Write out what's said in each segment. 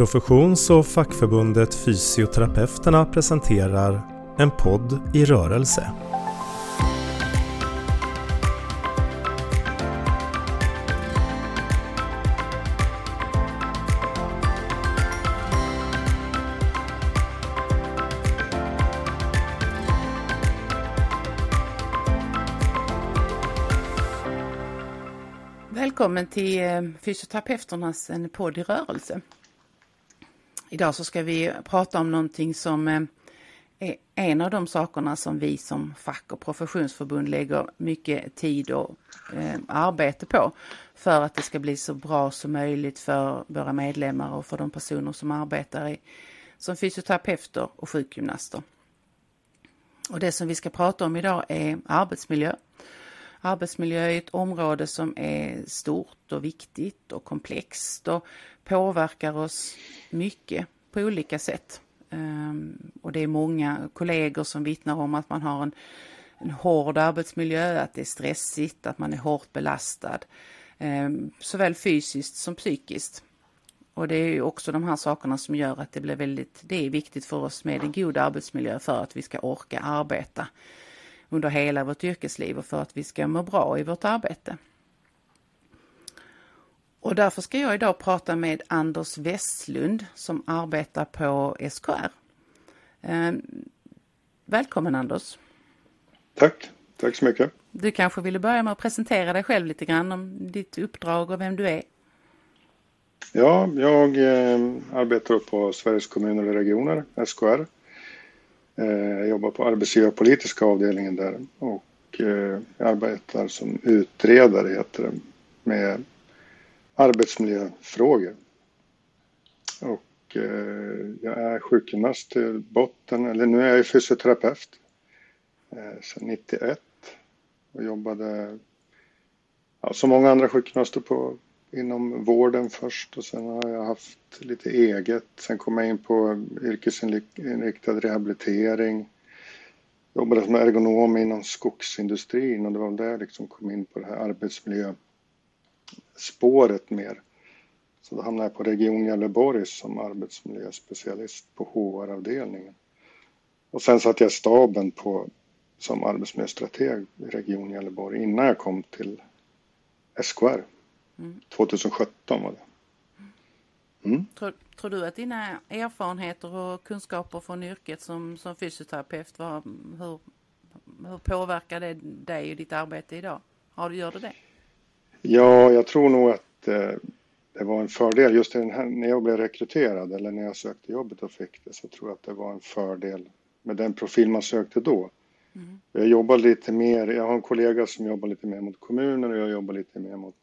Professions och fackförbundet Fysioterapeuterna presenterar En podd i rörelse. Välkommen till eh, Fysioterapeuternas En podd i rörelse. Idag så ska vi prata om någonting som eh, är en av de sakerna som vi som fack och professionsförbund lägger mycket tid och eh, arbete på för att det ska bli så bra som möjligt för våra medlemmar och för de personer som arbetar i, som fysioterapeuter och sjukgymnaster. Och det som vi ska prata om idag är arbetsmiljö. Arbetsmiljö är ett område som är stort och viktigt och komplext och påverkar oss mycket på olika sätt. Ehm, och det är många kollegor som vittnar om att man har en, en hård arbetsmiljö, att det är stressigt, att man är hårt belastad. Ehm, såväl fysiskt som psykiskt. Och det är också de här sakerna som gör att det blir väldigt, det är viktigt för oss med en god arbetsmiljö för att vi ska orka arbeta under hela vårt yrkesliv och för att vi ska må bra i vårt arbete. Och därför ska jag idag prata med Anders Westlund som arbetar på SKR. Eh, välkommen Anders! Tack, tack så mycket! Du kanske ville börja med att presentera dig själv lite grann om ditt uppdrag och vem du är? Ja, jag eh, arbetar på Sveriges kommuner och regioner, SKR. Eh, jag jobbar på arbetsgivarpolitiska avdelningen där och eh, jag arbetar som utredare heter det, med arbetsmiljöfrågor. Och eh, jag är sjukgymnast till botten, eller nu är jag fysioterapeut sedan 91 och jobbade ja, som många andra sjukgymnaster på inom vården först och sen har jag haft lite eget. Sen kom jag in på yrkesinriktad rehabilitering. Jobbade som ergonom inom skogsindustrin och det var där jag liksom kom in på det här arbetsmiljöspåret mer. Så då hamnade jag på Region Gävleborg som arbetsmiljöspecialist på HR-avdelningen. Och sen satt jag i staben på, som arbetsmiljöstrateg i Region Gävleborg innan jag kom till SKR. 2017 var det. Mm. Tror, tror, du att dina erfarenheter och kunskaper från yrket som, som fysioterapeut, var, hur, hur påverkar det dig och ditt arbete idag? Har du, gör det det? Ja, jag tror nog att eh, det var en fördel. Just här, när jag blev rekryterad eller när jag sökte jobbet och fick det så tror jag att det var en fördel med den profil man sökte då. Mm. Jag jobbar lite mer, jag har en kollega som jobbar lite mer mot kommuner och jag jobbar lite mer mot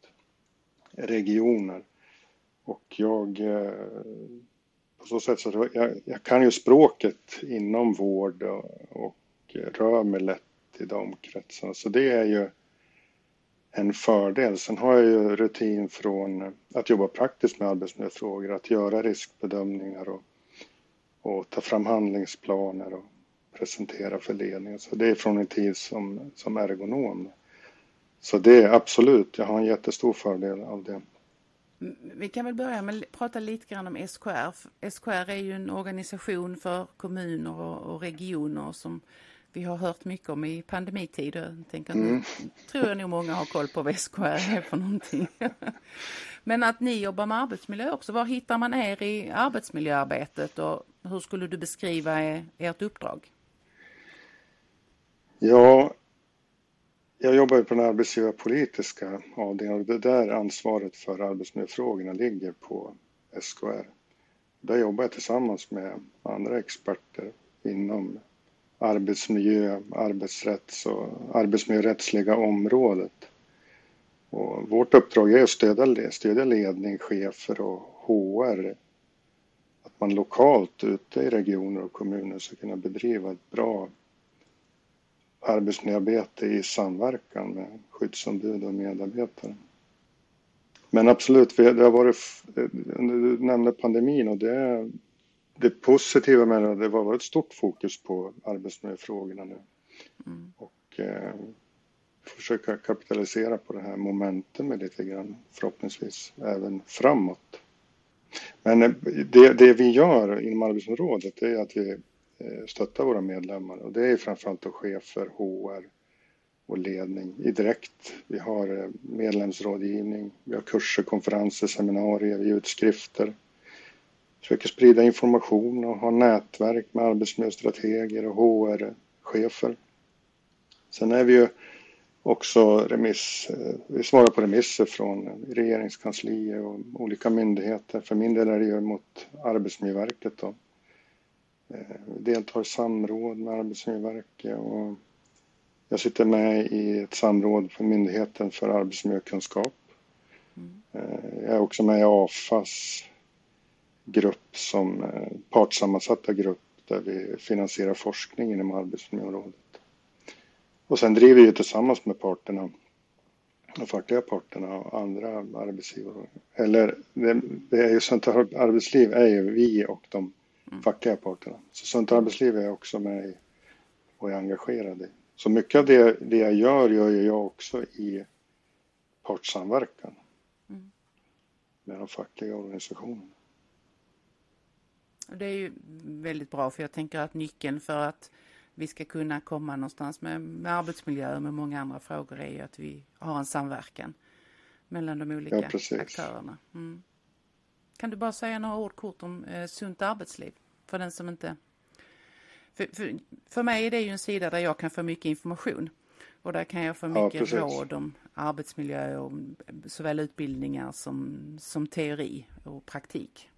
regioner. Och jag, eh, på så sätt så jag, jag kan ju språket inom vård och, och rör mig lätt i de kretsarna. Så det är ju en fördel. Sen har jag ju rutin från att jobba praktiskt med arbetsmiljöfrågor, att göra riskbedömningar och, och ta fram handlingsplaner och presentera för ledningen. Så det är från en tid som, som ergonom. Så det är absolut, jag har en jättestor fördel av det. Vi kan väl börja med att prata lite grann om SKR. SKR är ju en organisation för kommuner och, regioner som vi har hört mycket om i pandemitid. Jag tänker, mm. tror jag nog många har koll på vad SKR är för någonting. Men att ni jobbar med arbetsmiljö också, var hittar man er i arbetsmiljöarbetet och hur skulle du beskriva ert uppdrag? Ja, jag jobbar på den arbetsgivarpolitiska avdelningen och det där ansvaret för arbetsmiljöfrågorna ligger på SKR. Där jobbar jag tillsammans med andra experter inom arbetsmiljö, arbetsrätts och arbetsmiljörättsliga området. Och vårt uppdrag är att stödja, stödja ledning, chefer och HR. Att man lokalt ute i regioner och kommuner ska kunna bedriva ett bra arbetsmiljöarbete i samverkan med skyddsombud och medarbetare. Men absolut, det har varit, du nämnde pandemin och det, det positiva med det, det har varit ett stort fokus på arbetsmiljöfrågorna nu. Mm. Och eh, försöka kapitalisera på det här momentumet lite grann, förhoppningsvis även framåt. Men det, det vi gör inom arbetsområdet är att vi Eh, stötta våra medlemmar och det är framförallt då chefer, HR och ledning i direkt. Vi har eh, medlemsrådgivning, vi har kurser, konferenser, seminarier, vi utskrifter. Försöker sprida information och ha nätverk med arbetsmiljöstrateger och HR-chefer. Sen är vi ju också remiss, eh, vi svarar på remisser från regeringskanslier och olika myndigheter. För min del är det ju mot Arbetsmiljöverket då. Eh, vi deltar i samråd med Arbetsmiljöverket och jag sitter med i ett samråd för Myndigheten för arbetsmiljökunskap. Mm. Eh, jag är också med i AFAs grupp som partssammansatta grupp där vi finansierar forskning inom arbetsmiljöområdet. Och sen driver vi tillsammans med parterna, de fackliga parterna och andra arbetsgivare. Eller det, det är ju Sunt arbetsliv är ju vi och de mm. fackliga parterna. Så Sunt arbetsliv är jag också med i och är engagerad i. Så mycket av det, det jag gör, gör jag också i partssamverkan mm. med de fackliga organisationerna. Det är ju väldigt bra för jag tänker att nyckeln för att vi ska kunna komma någonstans med, med arbetsmiljö och med många andra frågor är ju att vi har en samverkan mellan de olika ja, aktörerna. Mm. Kan du bara säga några ord kort om eh, sunt arbetsliv för den som inte... För, för, för mig är det ju en sida där jag kan få mycket information och där kan jag få mycket ja, råd om arbetsmiljö och såväl utbildningar som, som teori och praktik.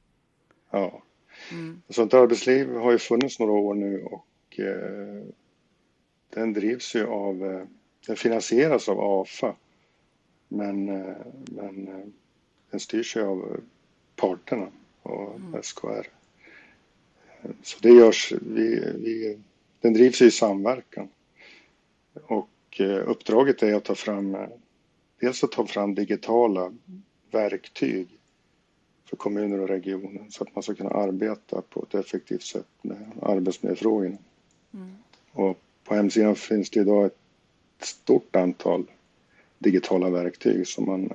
Ja. Mm. Sånt arbetsliv har ju funnits några år nu och Eh, den drivs ju av, eh, den finansieras av AFA. Men, eh, men den styrs ju av parterna och mm. SKR. Så det görs, vi, vi, den drivs i samverkan. Och uppdraget är att ta fram, dels att ta fram digitala verktyg för kommuner och regioner så att man ska kunna arbeta på ett effektivt sätt med arbetsmiljöfrågorna. Mm. Och på hemsidan finns det idag ett stort antal digitala verktyg som man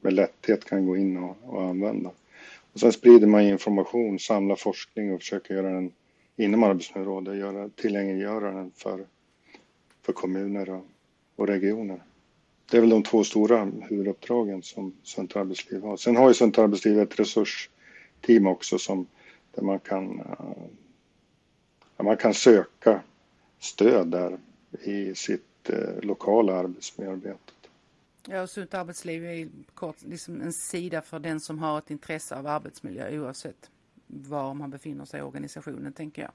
med, lätthet kan gå in och, och, använda. Och sen sprider man information, samlar forskning och försöker göra den inom arbetsmiljörådet, göra, tillgängliggöra den för, för kommuner och, och regioner. Det är väl de två stora huvuduppdragen som Svenskt Arbetsliv har. Sen har ju Svenskt Arbetsliv ett resursteam också som, där man kan man kan söka stöd där i sitt eh, lokala arbetsmiljöarbete. Ja, och Sunt arbetsliv är kort, liksom en sida för den som har ett intresse av arbetsmiljö oavsett var man befinner sig i organisationen, tänker jag.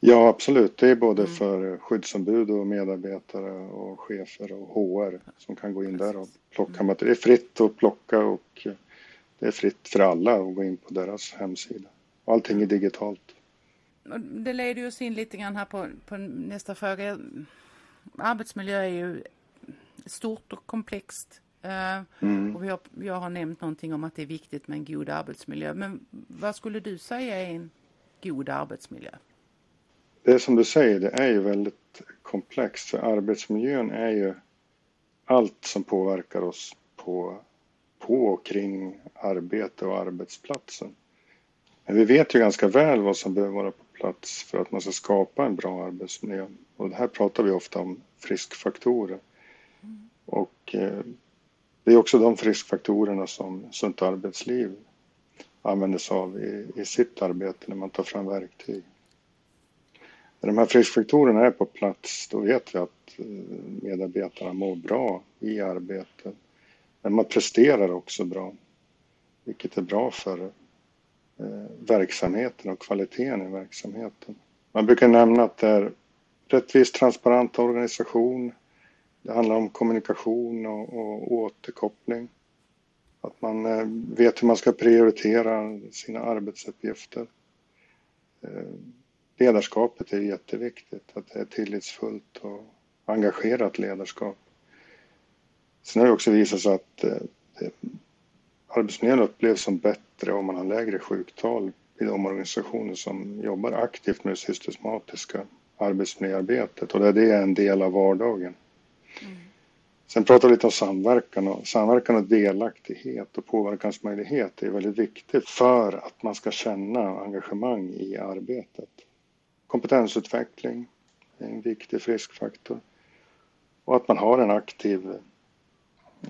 Ja, absolut. Det är både mm. för skyddsombud och medarbetare och chefer och HR som kan gå in där och plocka mm. Det är fritt att plocka och det är fritt för alla att gå in på deras hemsida. Allting är digitalt det leder oss in lite grann här på, på nästa fråga. Arbetsmiljö är ju stort och komplext. Eh, mm. Och har, jag har nämnt någonting om att det är viktigt med en god arbetsmiljö. Men vad skulle du säga är en god arbetsmiljö? Det är som du säger, det är ju väldigt komplext. För arbetsmiljön är ju allt som påverkar oss på, på och kring arbete och arbetsplatsen. Men vi vet ju ganska väl vad som behöver vara på plats för att man ska skapa en bra arbetsmiljö. Och här pratar vi ofta om friskfaktorer. Och eh, det är också de friskfaktorerna som Sunt Arbetsliv använder sig av i, i sitt arbete när man tar fram verktyg. När de här friskfaktorerna är på plats då vet vi att eh, medarbetarna mår bra i arbetet. Men man presterar också bra, vilket är bra för Eh, verksamheten och kvaliteten i verksamheten. Man brukar nämna att det är rättvis, transparent organisation. Det handlar om kommunikation och, och återkoppling. Att man eh, vet hur man ska prioritera sina arbetsuppgifter. Eh, ledarskapet är jätteviktigt, att det är tillitsfullt och engagerat ledarskap. Sen har det också visat sig att eh, arbetsmiljön upplevs som bättre om man har lägre sjuktal i de organisationer som jobbar aktivt med det systematiska arbetsmiljöarbetet och där det är en del av vardagen. Mm. Sen pratar vi lite om samverkan och samverkan och delaktighet och påverkansmöjlighet är väldigt viktigt för att man ska känna engagemang i arbetet. Kompetensutveckling är en viktig friskfaktor och att man har en aktiv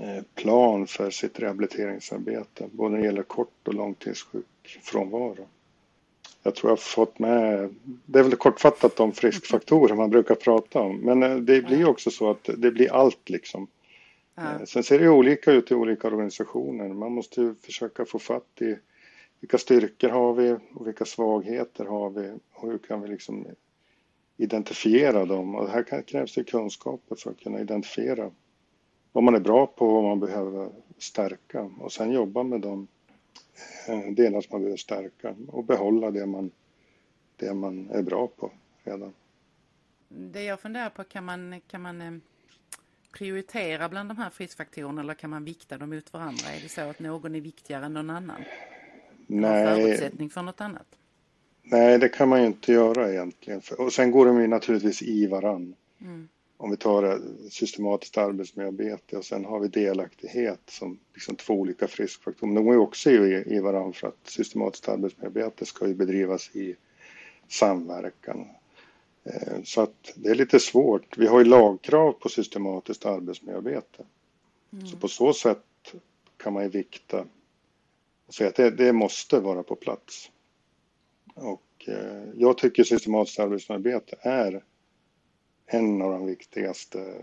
eh, plan för sitt rehabiliteringsarbete, både när det gäller kort och långtidssjukfrånvaro. Jag tror jag har fått med, det är väl kortfattat de friskfaktorer man brukar prata om, men eh, det blir också så att det blir allt liksom. Ja. Eh, sen ser det olika ut i olika organisationer. Man måste ju försöka få fatt i vilka styrkor har vi och vilka svagheter har vi och hur kan vi liksom identifiera dem? Och här krävs det kunskaper för att kunna identifiera vad man är bra på och vad man behöver stärka och sen jobba med de eh, delar som man behöver stärka och behålla det man, det man är bra på redan. Det jag funderar på, kan man, kan man eh, prioritera bland de här friskfaktorerna eller kan man vikta dem mot varandra? Är det så att någon är viktigare än någon annan? Nej. Någon förutsättning för något annat? Nej, det kan man ju inte göra egentligen. Och sen går de ju naturligtvis i varann. Mm. Om vi tar systematiskt arbetsmiljöarbete och sen har vi delaktighet som liksom två olika friskfaktorer. De går ju också i, i varann för att systematiskt arbetsmiljöarbete ska ju bedrivas i samverkan. Eh, så att det är lite svårt. Vi har ju lagkrav på systematiskt arbetsmiljöarbete. Mm. Så på så sätt kan man ju vikta och säga att det, det måste vara på plats. Och eh, jag tycker systematiskt arbetsmiljöarbete är en av de viktigaste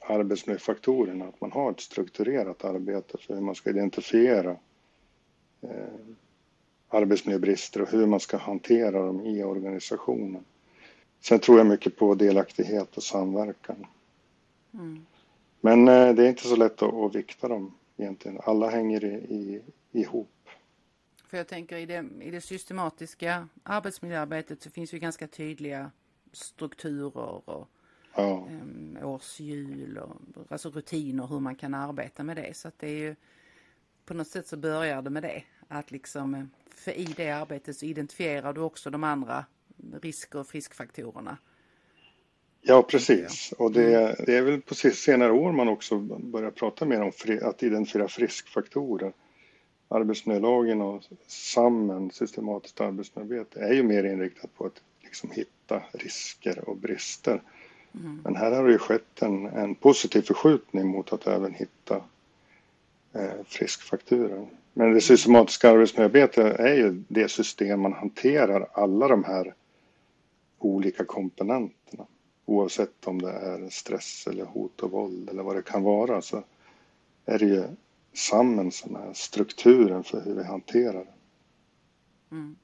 arbetsmiljöfaktorerna. Att man har ett strukturerat arbete för hur man ska identifiera eh, arbetsmiljöbrister och hur man ska hantera dem i organisationen. Sen tror jag mycket på delaktighet och samverkan. Mm. Men eh, det är inte så lätt att, att vikta dem egentligen. Alla hänger i, i, ihop. För jag tänker i det, i det systematiska arbetsmiljöarbetet så finns ju ganska tydliga strukturer och ja. um, årshjul och alltså rutiner hur man kan arbeta med det. Så att det är ju på något sätt så börjar det med det. Att liksom, eh, för i det arbetet så identifierar du också de andra risker och friskfaktorerna. Ja, precis. Och det, det är väl på senare år man också börjar prata mer om fri, att identifiera friskfaktorer. Arbetsmiljölagen och SAMmen, systematiskt arbetsmiljöarbete, är ju mer inriktat på att liksom hitta risker och brister. Mm. Men här har det ju skett en, en positiv förskjutning mot att även hitta eh, friskfaktorer. Men det systematiska arbetsmiljöarbetet är ju det system man hanterar alla de här olika komponenterna. Oavsett om det är stress eller hot och våld eller vad det kan vara så är det ju SAMmen som är strukturen för hur vi hanterar det. Mm,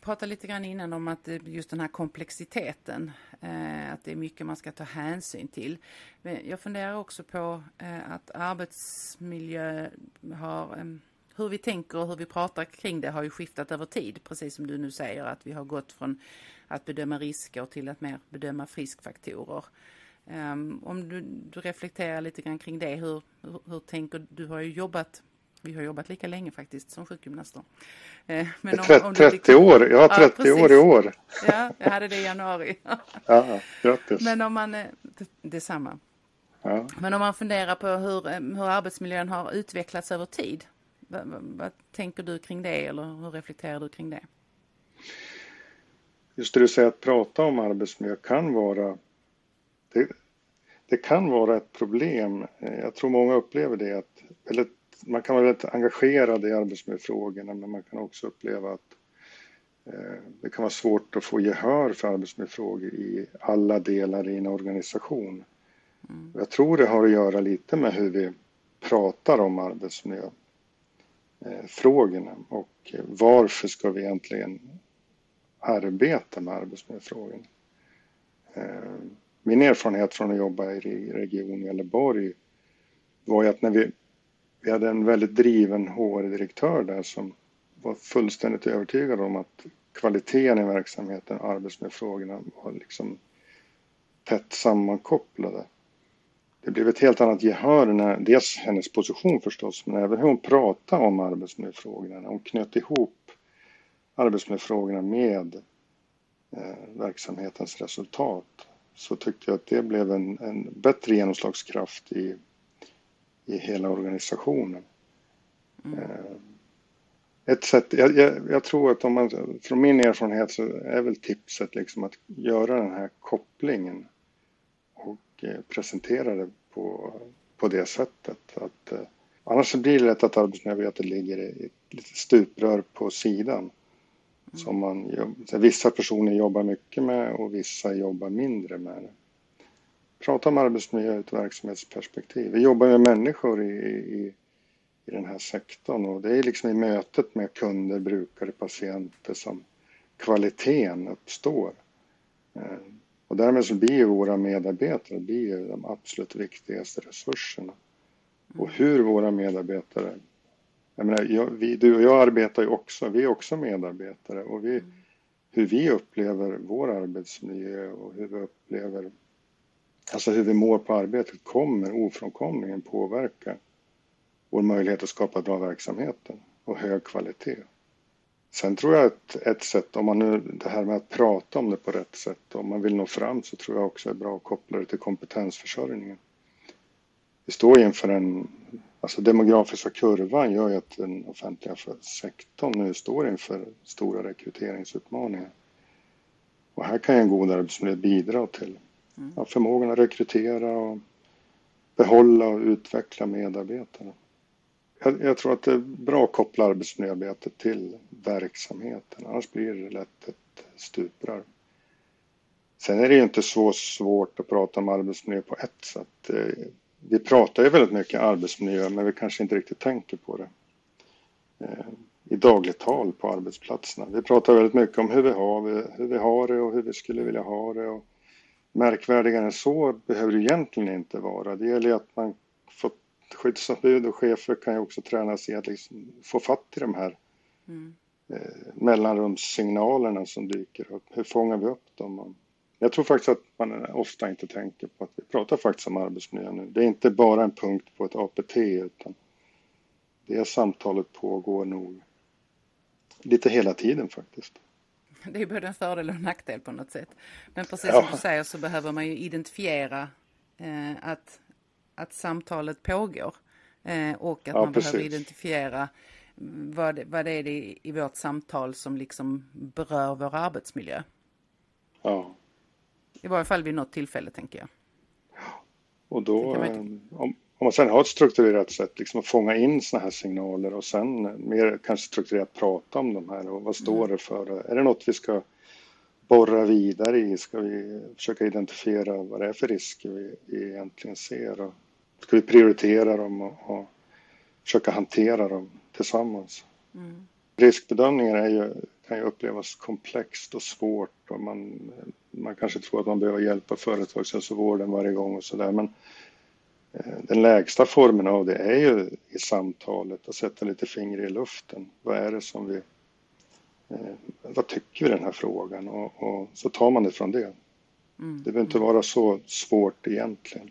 pratade lite grann innan om att eh, just den här komplexiteten, eh, att det är mycket man ska ta hänsyn till. Men jag funderar också på eh, att arbetsmiljö har hur vi tänker och hur vi pratar kring det har ju skiftat över tid, precis som du nu säger att vi har gått från att bedöma risker till att mer bedöma friskfaktorer. Ehm, om du, du, reflekterar lite grann kring det, hur, hur, hur, tänker du? har ju jobbat, vi har jobbat lika länge faktiskt som sjukgymnaster. Uh, men om, 30, om 30 liksom, år, jag har 30 ja, år i år. Ja, jag hade det i januari. ja, grattis. Men om man, eh, detsamma. Ja. Men om man funderar på hur, eh, hur arbetsmiljön har utvecklats över tid, vad, vad, tänker du kring det eller hur reflekterar du kring det? Just det du säger att prata om arbetsmiljö kan vara det, det kan vara ett problem. Jag tror många upplever det att eller, man kan vara väldigt engagerad i arbetsmiljöfrågorna men man kan också uppleva att eh, det kan vara svårt att få gehör för arbetsmiljöfrågor i alla delar i en organisation. Mm. Jag tror det har att göra lite med hur vi pratar om arbetsmiljö Eh, och varför ska vi egentligen arbeta med arbetsmiljöfrågorna? Eh, min erfarenhet från att jobba i Region Gävleborg var ju att när vi, vi hade en väldigt driven HR-direktör där som var fullständigt övertygad om att kvaliteten i verksamheten och arbetsmiljöfrågorna var liksom tätt sammankopplade det blev ett helt annat gehör när dels hennes position förstås, men även hur hon pratade om arbetsmiljöfrågorna. Hon knöt ihop arbetsmiljöfrågorna med eh, verksamhetens resultat. så tyckte jag att det blev en, en bättre genomslagskraft i, i hela organisationen. Mm. Eh, ett sätt, jag, jag, jag, tror att om man, från min erfarenhet så är väl tipset liksom att göra den här kopplingen och eh, presentera det på, på det sättet. Att, eh, annars blir det lätt att arbetsmiljöarbetet ligger i ett litet stuprör på sidan. Mm. Som man, vissa personer jobbar mycket med och vissa jobbar mindre med det. Prata om arbetsmiljö ur ett verksamhetsperspektiv. Vi jobbar med människor i, i i den här sektorn och det är liksom i mötet med kunder, brukare, patienter som kvaliteten uppstår. Eh, och därmed så blir våra medarbetare blir de absolut viktigaste resurserna. Och hur våra medarbetare... Jag menar, jag, vi, du och jag arbetar ju också, vi är också medarbetare och vi, hur vi upplever vår arbetsmiljö och hur vi upplever, alltså hur vi mår på arbetet kommer ofrånkomligen påverka vår möjlighet att skapa bra verksamheter och hög kvalitet. Sen tror jag att ett sätt, om man nu, det här med att prata om det på rätt sätt, om man vill nå fram så tror jag också är bra att koppla det till kompetensförsörjningen. Vi står inför en, alltså demografiska kurvan gör ju att den offentliga sektorn nu står inför stora rekryteringsutmaningar. Och här kan ju en god arbetsmiljö bidra till mm. ja, förmågan att rekrytera och behålla och utveckla medarbetarna jag, jag, tror att det är bra att koppla arbetsmiljöarbetet till verksamheten, annars blir det lätt ett stuprör. Sen är det ju inte så svårt att prata om arbetsmiljö på ett sätt. Eh, vi pratar ju väldigt mycket arbetsmiljö, men vi kanske inte riktigt tänker på det eh, i dagligt tal på arbetsplatserna. Vi pratar väldigt mycket om hur vi har, hur vi har det och hur vi skulle vilja ha det. Och märkvärdigare än så behöver det egentligen inte vara. Det gäller att man får skyddsombud och chefer kan ju också tränas i att liksom få fatt i de här mm. eh, mellanrumssignalerna som dyker upp. Hur fångar vi upp dem? Jag tror faktiskt att man ofta inte tänker på att vi pratar faktiskt om arbetsmiljö nu. Det är inte bara en punkt på ett APT utan det samtalet pågår nog lite hela tiden faktiskt. Det är både en fördel och en nackdel på något sätt. Men precis som du säger så behöver man ju identifiera eh, att att samtalet pågår eh, och att ja, man precis. behöver identifiera vad, vad det är det i vårt samtal som liksom berör vår arbetsmiljö. Ja. I varje fall vid något tillfälle tänker jag. Och då, man... Ehm, om, om man sen har ett strukturerat sätt, liksom att fånga in sådana här signaler och sen mer kanske strukturerat prata om de här och vad står mm. det för? Är det något vi ska borra vidare i? Ska vi försöka identifiera vad det är för risker vi, vi egentligen ser? Och ska vi prioritera dem och, och försöka hantera dem tillsammans? Mm. Riskbedömningar är ju, kan ju upplevas komplext och svårt och man, man kanske tror att man behöver hjälpa företagshälsovården varje gång och sådär men den lägsta formen av det är ju i samtalet att sätta lite finger i luften. Vad är det som vi Eh, vad tycker vi i den här frågan? Och, och, så tar man det från det. Mm. Det behöver inte vara så svårt egentligen.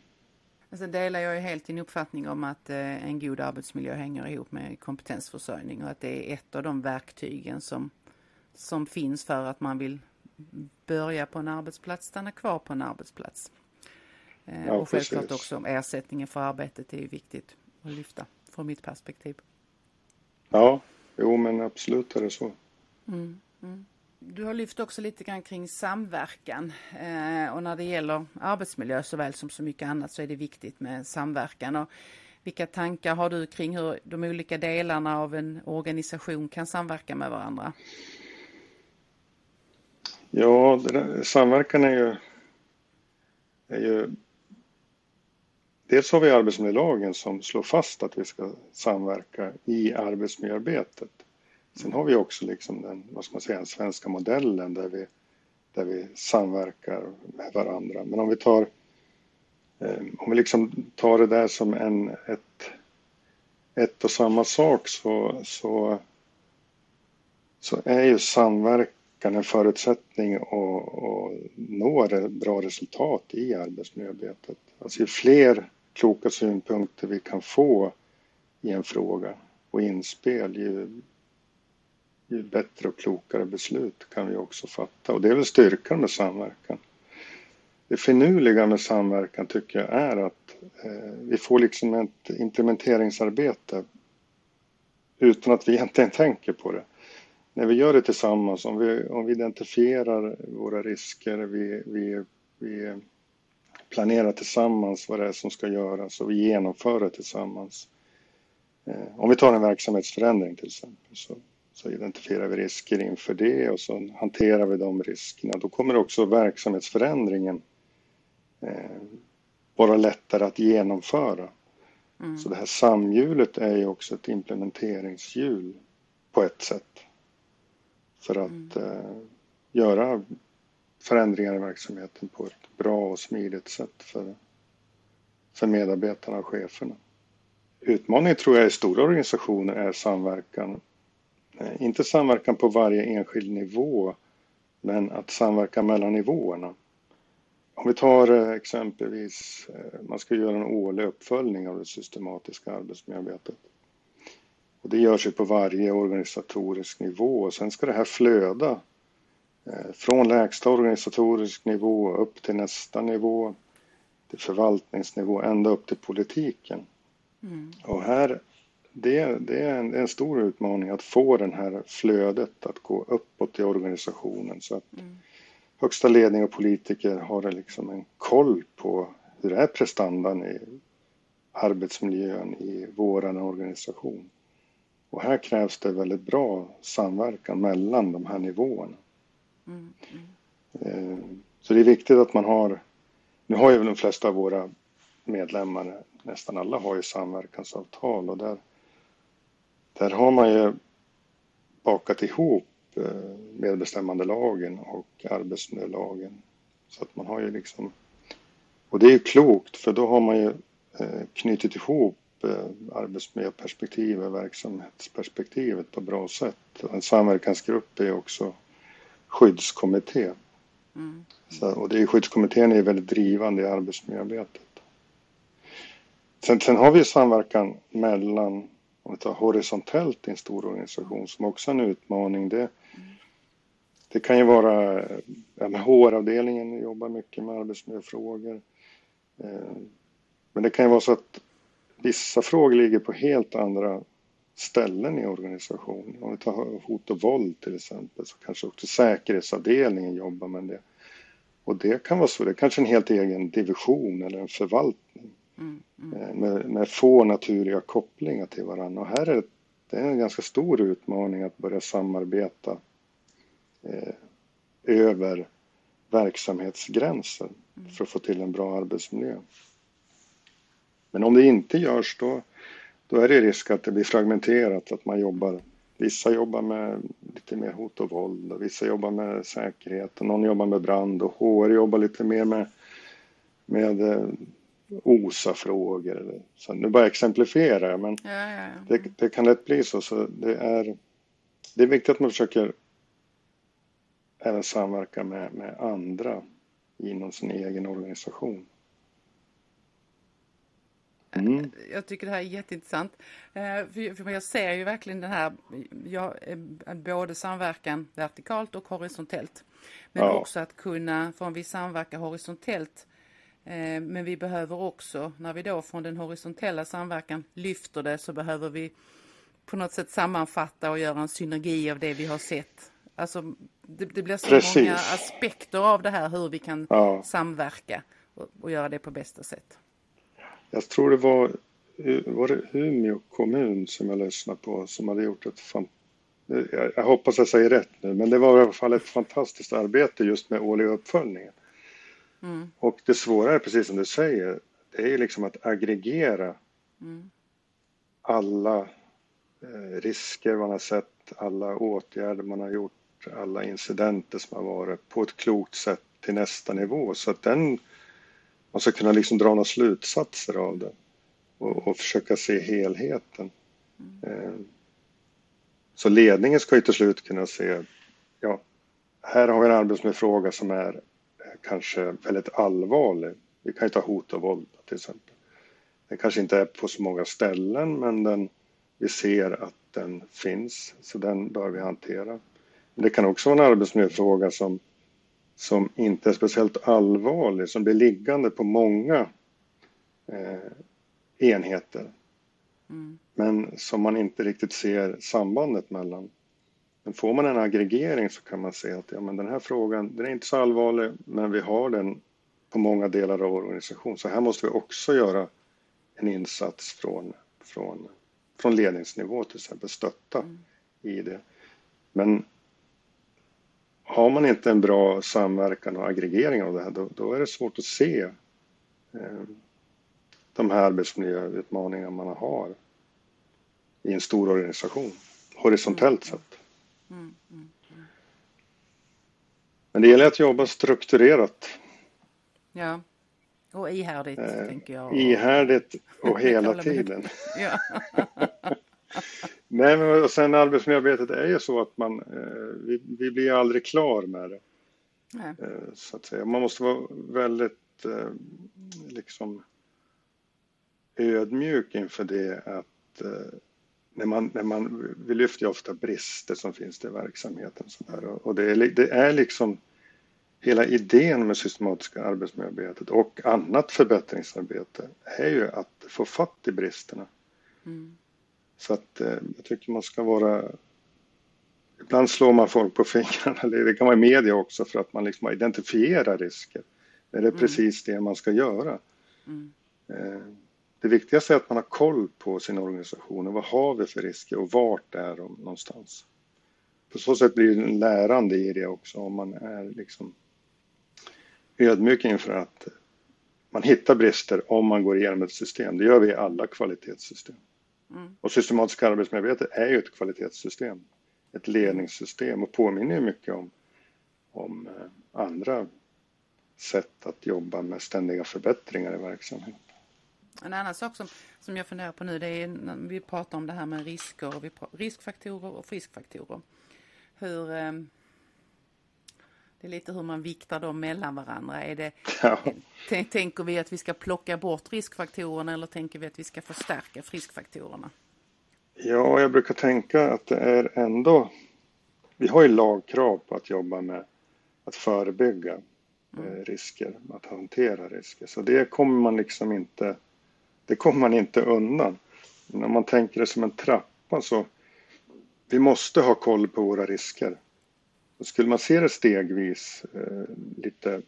Alltså delar jag ju helt din uppfattning om att eh, en god arbetsmiljö hänger ihop med kompetensförsörjning och att det är ett av de verktygen som, som finns för att man vill börja på en arbetsplats, stanna kvar på en arbetsplats. Eh, ja, och självklart precis. också ersättningen för arbetet är ju viktigt att lyfta från mitt perspektiv. Ja, jo men absolut är det så. Mm, mm. Du har lyft också lite grann kring samverkan eh, och när det gäller arbetsmiljö såväl som så mycket annat så är det viktigt med samverkan. Och vilka tankar har du kring hur de olika delarna av en organisation kan samverka med varandra? Ja, där, samverkan är ju, är ju... Dels har vi arbetsmiljölagen som slår fast att vi ska samverka i arbetsmiljöarbetet. Sen har vi också liksom den, vad ska man säga, den svenska modellen där vi, där vi samverkar med varandra. Men om vi tar, eh, om vi liksom tar det där som en, ett, ett och samma sak så, så, så är ju samverkan en förutsättning att nå bra resultat i arbetsmiljöarbetet. Alltså ju fler kloka synpunkter vi kan få i en fråga och inspel, ju ju bättre och klokare beslut kan vi också fatta. Och det är väl styrkan med samverkan. det finurliga med samverkan tycker jag är att eh, vi får liksom ett implementeringsarbete utan att vi egentligen tänker på det. När vi gör det tillsammans, om vi, om vi identifierar våra risker, vi, vi, vi planerar tillsammans vad det är som ska göras och vi genomför det tillsammans. Eh, om vi tar en verksamhetsförändring till exempel så, så identifierar vi risker inför det och så hanterar vi de riskerna. Då kommer också verksamhetsförändringen eh, vara lättare att genomföra. Mm. Så det här samhjulet är ju också ett implementeringshjul på ett sätt. För att mm. eh, göra förändringar i verksamheten på ett bra och smidigt sätt för, för medarbetarna och cheferna. Utmaningen tror jag i stora organisationer är samverkan. Eh, inte samverkan på varje enskild nivå, men att samverka mellan nivåerna. Om vi tar eh, exempelvis, eh, man ska göra en årlig uppföljning av det systematiska arbetsmiljöarbetet. Och det görs ju på varje organisatorisk nivå och sen ska det här flöda från lägsta organisatorisk nivå upp till nästa nivå, till förvaltningsnivå, ända upp till politiken. Mm. Och här, det, det, är en, en stor utmaning att få det här flödet att gå uppåt i organisationen så att mm högsta ledning och politiker har liksom en koll på hur är prestandan i arbetsmiljön i våran organisation. Och här krävs det väldigt bra samverkan mellan de här nivåerna. Mm, mm. Så det är viktigt att man har, nu har ju de flesta av våra medlemmar, nästan alla har ju samverkansavtal och där, där har man ju bakat ihop eh, medbestämmandelagen och arbetsmiljölagen. Så att man har ju liksom... Och det är ju klokt för då har man ju eh, knutit ihop arbetsmiljöperspektivet och verksamhetsperspektivet på bra sätt. En samverkansgrupp är också skyddskommitté. Mm. Så, och det är, skyddskommittén är väldigt drivande i arbetsmiljöarbetet. Sen, sen har vi samverkan mellan, om vi tar horisontellt i en stor organisation som också är en utmaning. Det, det kan ju vara, ja, HR-avdelningen jobbar mycket med arbetsmiljöfrågor. Eh, men det kan ju vara så att vissa frågor ligger på helt andra ställen i organisationen. Om vi tar hot och våld till exempel så kanske också säkerhetsavdelningen jobbar med det. Och det kan vara så, det är kanske en helt egen division eller en förvaltning. Mm, mm. Eh, med, med, få naturliga kopplingar till varandra. Och här är det, det är en ganska stor utmaning att börja samarbeta eh, över verksamhetsgränser mm. för att få till en bra arbetsmiljö. Men om det inte görs då, då är det risk att det blir fragmenterat, att man jobbar Vissa jobbar med lite mer hot och våld och vissa jobbar med säkerhet och någon jobbar med brand och HR jobbar lite mer med, med eh, OSA-frågor. Så nu bara exemplifiera men ja, ja, ja. Det, det, kan lätt bli så. så det, är, det är viktigt att man försöker även samverka med, med andra inom sin egen organisation. Mm. Jag tycker det här är jätteintressant. Eh, för jag ser ju verkligen den här, ja, eh, både samverkan vertikalt och horisontellt. Men ja. också att kunna, för om vi samverkar horisontellt, eh, men vi behöver också, när vi då från den horisontella samverkan lyfter det, så behöver vi på något sätt sammanfatta och göra en synergi av det vi har sett. Alltså det, det blir så Precis. många aspekter av det här hur vi kan ja. samverka och, och, göra det på bästa sätt. Jag tror det var, var det Umeå kommun som jag lyssnade på som hade gjort ett fan, jag, jag hoppas jag säger rätt nu, men det var i alla fall ett fantastiskt arbete just med årliga uppföljningen. Mm. Och det svåra är precis som du säger, det är liksom att aggregera mm. alla eh, risker man har sett, alla åtgärder man har gjort alla incidenter som har varit på ett klokt sätt till nästa nivå så att den, man ska kunna liksom dra några slutsatser av det och, och försöka se helheten. Mm. Så ledningen ska ju till slut kunna se, ja, här har vi en arbetsmiljöfråga som är eh, kanske väldigt allvarlig. Vi kan ju ta hot och våld till exempel. Den kanske inte är på så många ställen men den, vi ser att den finns så den bör vi hantera. Det kan också vara en arbetsmiljöfråga som, som inte är speciellt allvarlig, som blir liggande på många eh, enheter. Mm. Men som man inte riktigt ser sambandet mellan. Men får man en aggregering så kan man se att ja, men den här frågan, den är inte så allvarlig, men vi har den på många delar av vår organisation. Så här måste vi också göra en insats från, från, från ledningsnivå, till exempel stötta mm. i det. Men har man inte en bra samverkan och aggregering av det här, då, då är det svårt att se eh, de här arbetsmiljöutmaningarna man har i en stor organisation, horisontellt mm. sett. Mm, mm, mm. Men det gäller att jobba strukturerat. Ja, och ihärdigt eh, tänker jag. Ihärdigt och hela tiden. Nej, men och sen arbetsmiljöarbetet är ju så att man, eh, vi, vi blir aldrig klar med det. Eh, så att säga. Man måste vara väldigt eh, liksom ödmjuk inför det att eh, när man, när man, vi lyfter ju ofta brister som finns i verksamheten. Så där, och det är, det är liksom hela idén med systematiska arbetsmiljöarbetet och annat förbättringsarbete är ju att få fatt i bristerna. Mm. Så att eh, jag tycker man ska vara... Ibland slår man folk på fingrarna, eller det kan vara i media också, för att man liksom identifierar risker. Det är mm. precis det man ska göra. Mm. Eh, det viktigaste är att man har koll på sin organisation och vad har vi för risker och vart är de någonstans. På så sätt blir det en lärande i det också om man är liksom ödmjuk inför att man hittar brister om man går igenom ett system. Det gör vi i alla kvalitetssystem. Mm. Och systematiskt arbetsmiljöarbete är ju ett kvalitetssystem, ett ledningssystem och påminner mycket om, om eh, andra sätt att jobba med ständiga förbättringar i verksamheten. En annan sak som, som jag funderar på nu det är när vi pratar om det här med risker, och vi riskfaktorer och friskfaktorer. Hur, eh, det är lite hur man viktar dem mellan varandra. Är det, ja. Tänker vi att vi ska plocka bort riskfaktorerna eller tänker vi att vi ska förstärka friskfaktorerna? Ja, jag brukar tänka att det är ändå... Vi har ju lagkrav på att jobba med att förebygga mm. Eh, risker, att hantera risker. Så det kommer man liksom inte, det kommer man inte undan. När man tänker det som en trappa så vi måste ha koll på våra risker. Skulle man se det stegvis, eh, lite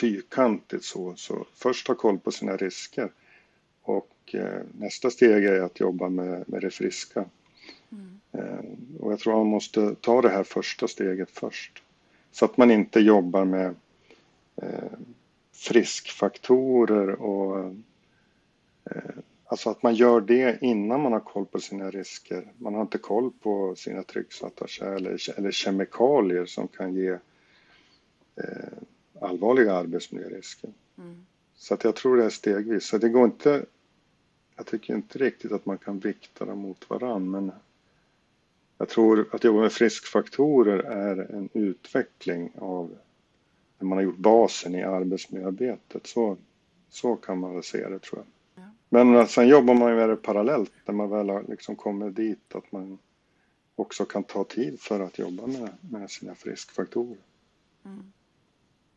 fyrkantigt så, så först ha koll på sina risker och eh, nästa steg är att jobba med, med det friska. Mm. Eh, och jag tror man måste ta det här första steget först. Så att man inte jobbar med eh, friskfaktorer och eh, Alltså att man gör det innan man har koll på sina risker. Man har inte koll på sina trycksatta kärl eller, eller kemikalier som kan ge eh, allvarliga arbetsmiljörisker. Mm. Så att jag tror det är stegvis. Så det går inte, jag tycker inte riktigt att man kan vikta dem mot varann men jag tror att jobba med friskfaktorer är en utveckling av när man har gjort basen i arbetsmiljöarbetet. Så, så kan man väl se det tror jag. Men sen jobbar man ju med det parallellt när man väl har liksom kommer dit att man också kan ta tid för att jobba med, med sina friskfaktorer. Mm.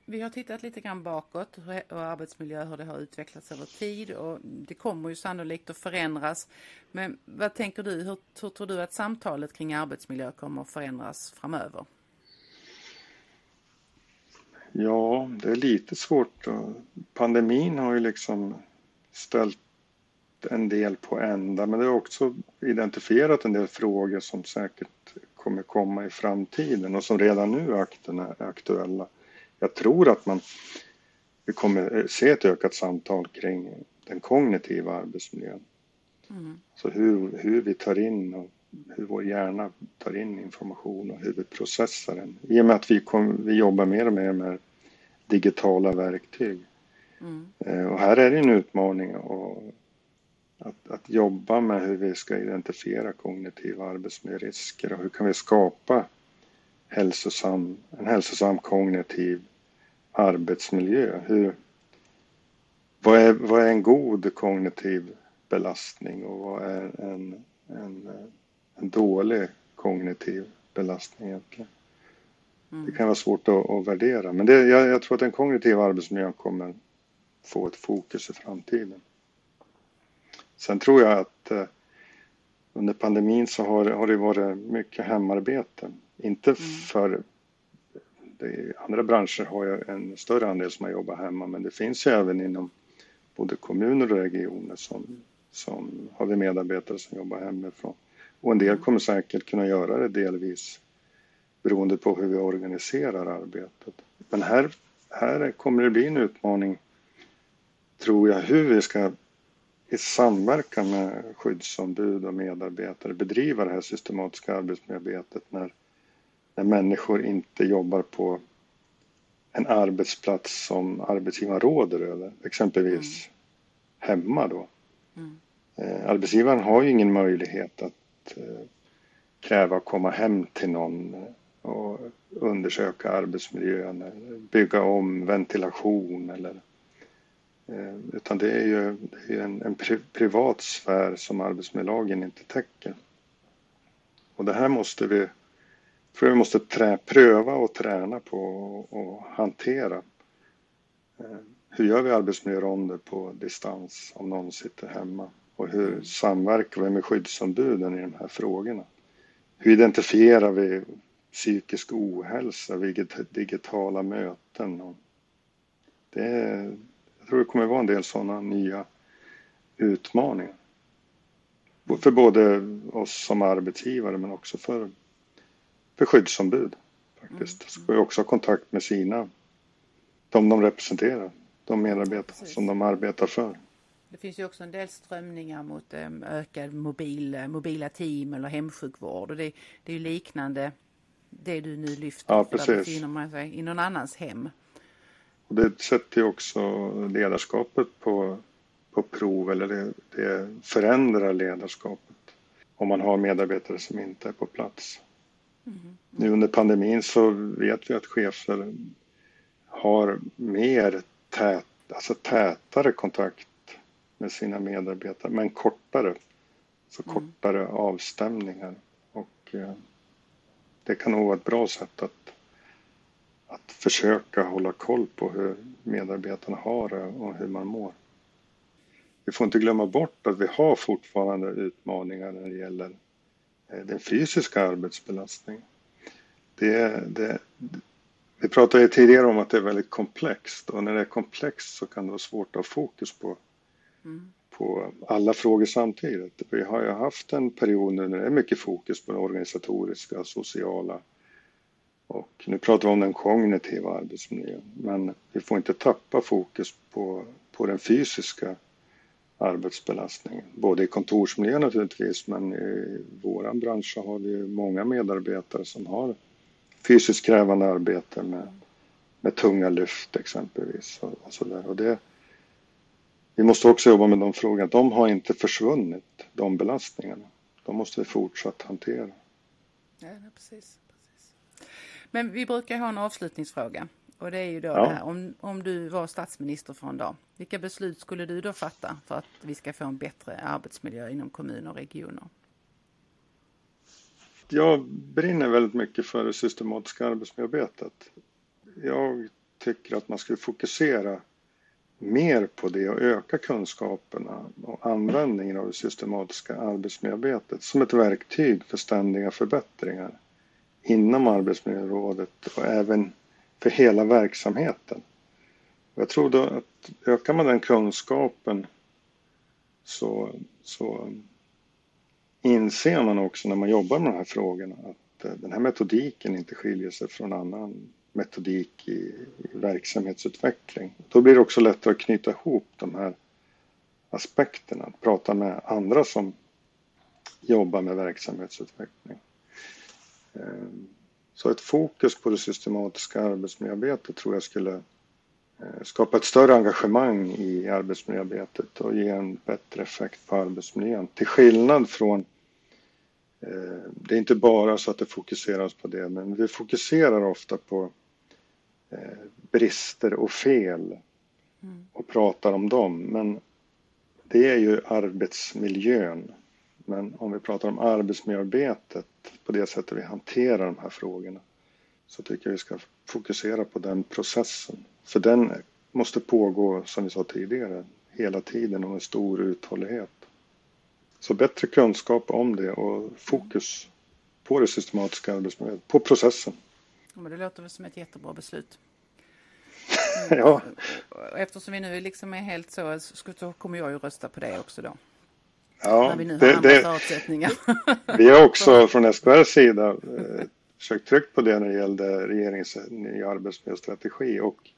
Vi har tittat lite grann bakåt och arbetsmiljö, hur det har utvecklats över tid och det kommer ju sannolikt att förändras. Men vad tänker du, hur, hur tror du att samtalet kring arbetsmiljö kommer att förändras framöver? Ja, det är lite svårt. Pandemin har ju liksom ställt en del på ända men det har också identifierat en del frågor som säkert kommer komma i framtiden och som redan nu är aktuella. Jag tror att man vi kommer se ett ökat samtal kring den kognitiva arbetsmiljön. Mm. Så hur, hur vi tar in och hur vår hjärna tar in information och hur vi processar den. I och med att vi, kom, vi jobbar mer och mer med digitala verktyg. Mm. Eh, och här är det en utmaning att att, att jobba med hur vi ska identifiera kognitiva arbetsmiljörisker och hur kan vi skapa hälsosam, en hälsosam kognitiv arbetsmiljö. Hur, vad, är, vad är en god kognitiv belastning och vad är en, en, en dålig kognitiv belastning egentligen? Mm. Det kan vara svårt att, att värdera, men det, jag, jag, tror att den kognitiva arbetsmiljön kommer få ett fokus i framtiden. Sen tror jag att eh, under pandemin så har, har det varit mycket hemarbete. Inte mm. för det, andra branscher har ju en större andel som har jobbat hemma men det finns ju även inom både kommuner och regioner som, som har vi medarbetare som jobbar hemifrån. Och en del kommer säkert kunna göra det delvis beroende på hur vi organiserar arbetet. Men här, här kommer det bli en utmaning, tror jag, hur vi ska i samverkan med skyddsombud och medarbetare bedriva det här systematiska arbetsmiljöarbetet när, när människor inte jobbar på en arbetsplats som arbetsgivaren råder över, exempelvis mm. hemma då. Mm. Eh, arbetsgivaren har ju ingen möjlighet att eh, kräva att komma hem till någon och undersöka arbetsmiljön, bygga om ventilation eller eh, Eh, utan det är ju, det är en, en pri, privat sfär som arbetsmiljölagen inte täcker. Och det här måste vi, tror jag vi måste trä, pröva och träna på och hantera. Eh, hur gör vi arbetsmiljöronder på distans om någon sitter hemma? Och hur samverkar vi med skyddsombuden i de här frågorna? Hur identifierar vi psykisk ohälsa vid digitala möten. Det är, tror det kommer vara en del sådana nya utmaningar. För både oss som arbetsgivare men också för, för skyddsombud. Faktiskt. Mm. Ska ju också ha kontakt med sina, de de representerar, de medarbetare Precis. som de arbetar för. Det finns ju också en del strömningar mot ökad mobil, mobila team eller hemsjukvård och det, det är ju liknande det du nu lyfter. Ja, precis. Där befinner man sig i någon annans hem. Och det sätter ju också ledarskapet på, på prov eller det, det förändrar ledarskapet om man har medarbetare som inte är på plats. Mm. Mm. Nu under pandemin så vet vi att chefer har mer tät, alltså tätare kontakt med sina medarbetare men kortare. Så mm. kortare avstämningar. Och eh, det kan nog vara ett bra sätt att, att försöka hålla koll på hur medarbetarna har det och hur man mår. Vi får inte glömma bort att vi har fortfarande utmaningar när det gäller eh, den fysiska arbetsbelastningen. Det, det, vi pratade tidigare om att det är väldigt komplext och när det är komplext så kan det vara svårt att ha fokus på, mm på alla frågor samtidigt. Vi har ju haft en period nu när det är mycket fokus på det organisatoriska, sociala och nu pratar vi om den kognitiva arbetsmiljön. Men vi får inte tappa fokus på, på den fysiska arbetsbelastningen. Både i kontorsmiljö naturligtvis, men i vår bransch så har vi många medarbetare som har fysiskt krävande arbete med, med tunga lyft exempelvis. Och, och så där. Och det, vi måste också jobba med de frågorna. De har inte försvunnit, de belastningarna. De måste vi fortsatt hantera. Ja, precis, precis. Men vi brukar ha en avslutningsfråga. Och det är ju då ja. det här, om, om du var statsminister för en dag, vilka beslut skulle du då fatta för att vi ska få en bättre arbetsmiljö inom kommuner och regioner? Jag brinner väldigt mycket för det systematiska arbetsmiljöarbetet. Jag tycker att man ska fokusera mer på det och öka kunskaperna och användningen av det systematiska arbetsmiljöarbetet som ett verktyg för ständiga förbättringar inom arbetsmiljörådet och även för hela verksamheten. Jag tror då att ökar man den kunskapen så, så inser man också när man jobbar med de här frågorna att eh, den här metodiken inte skiljer sig från annan metodik i, i verksamhetsutveckling. Då blir det också lättare att knyta ihop de här aspekterna, att prata med andra som jobbar med verksamhetsutveckling. Ehm, så ett fokus på det systematiska arbetsmiljöarbetet tror jag skulle eh, skapa ett större engagemang i arbetsmiljöarbetet och ge en bättre effekt på arbetsmiljön. Till skillnad från eh, det är inte bara så att det fokuseras på det, men vi fokuserar ofta på Eh, brister och fel mm. och pratar om dem. Men det är ju arbetsmiljön. Men om vi pratar om arbetsmiljöarbetet på det sättet vi hanterar de här frågorna så tycker jag vi ska fokusera på den processen. För den måste pågå, som vi sa tidigare, hela tiden och en stor uthållighet. Så bättre kunskap om det och fokus på det systematiska arbetsmiljöet, på processen. Ja, men det låter väl som ett jättebra beslut. ja. Eftersom vi nu liksom är helt så, så kommer jag ju rösta på det också då. Ja, när vi nu har det, förutsättningar. vi har också från SKRs sida eh, försökt trycka på det när det gällde regeringens nya arbetsmiljöstrategi och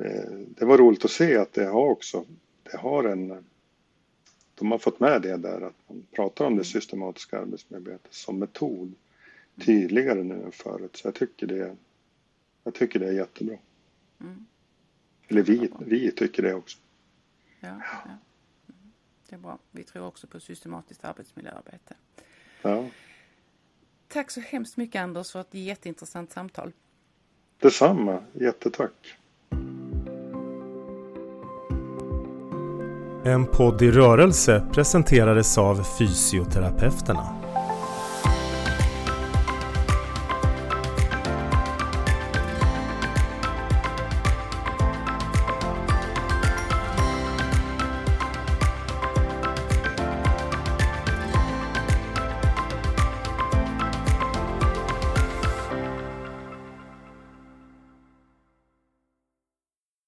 eh, det var roligt att se att det har också, det har en, de har fått med det där att man pratar om det systematiska arbetsmiljöarbetet som metod tydligare nu än förut. Så jag tycker det, jag tycker det är jättebra. Mm. Eller vi, vi tycker det också. Ja, ja. Det är bra. Vi tror också på systematiskt arbetsmiljöarbete. Ja. Tack så hemskt mycket Anders för ett jätteintressant samtal. Detsamma. Jättetack. En podd i rörelse presenterades av Fysioterapeuterna.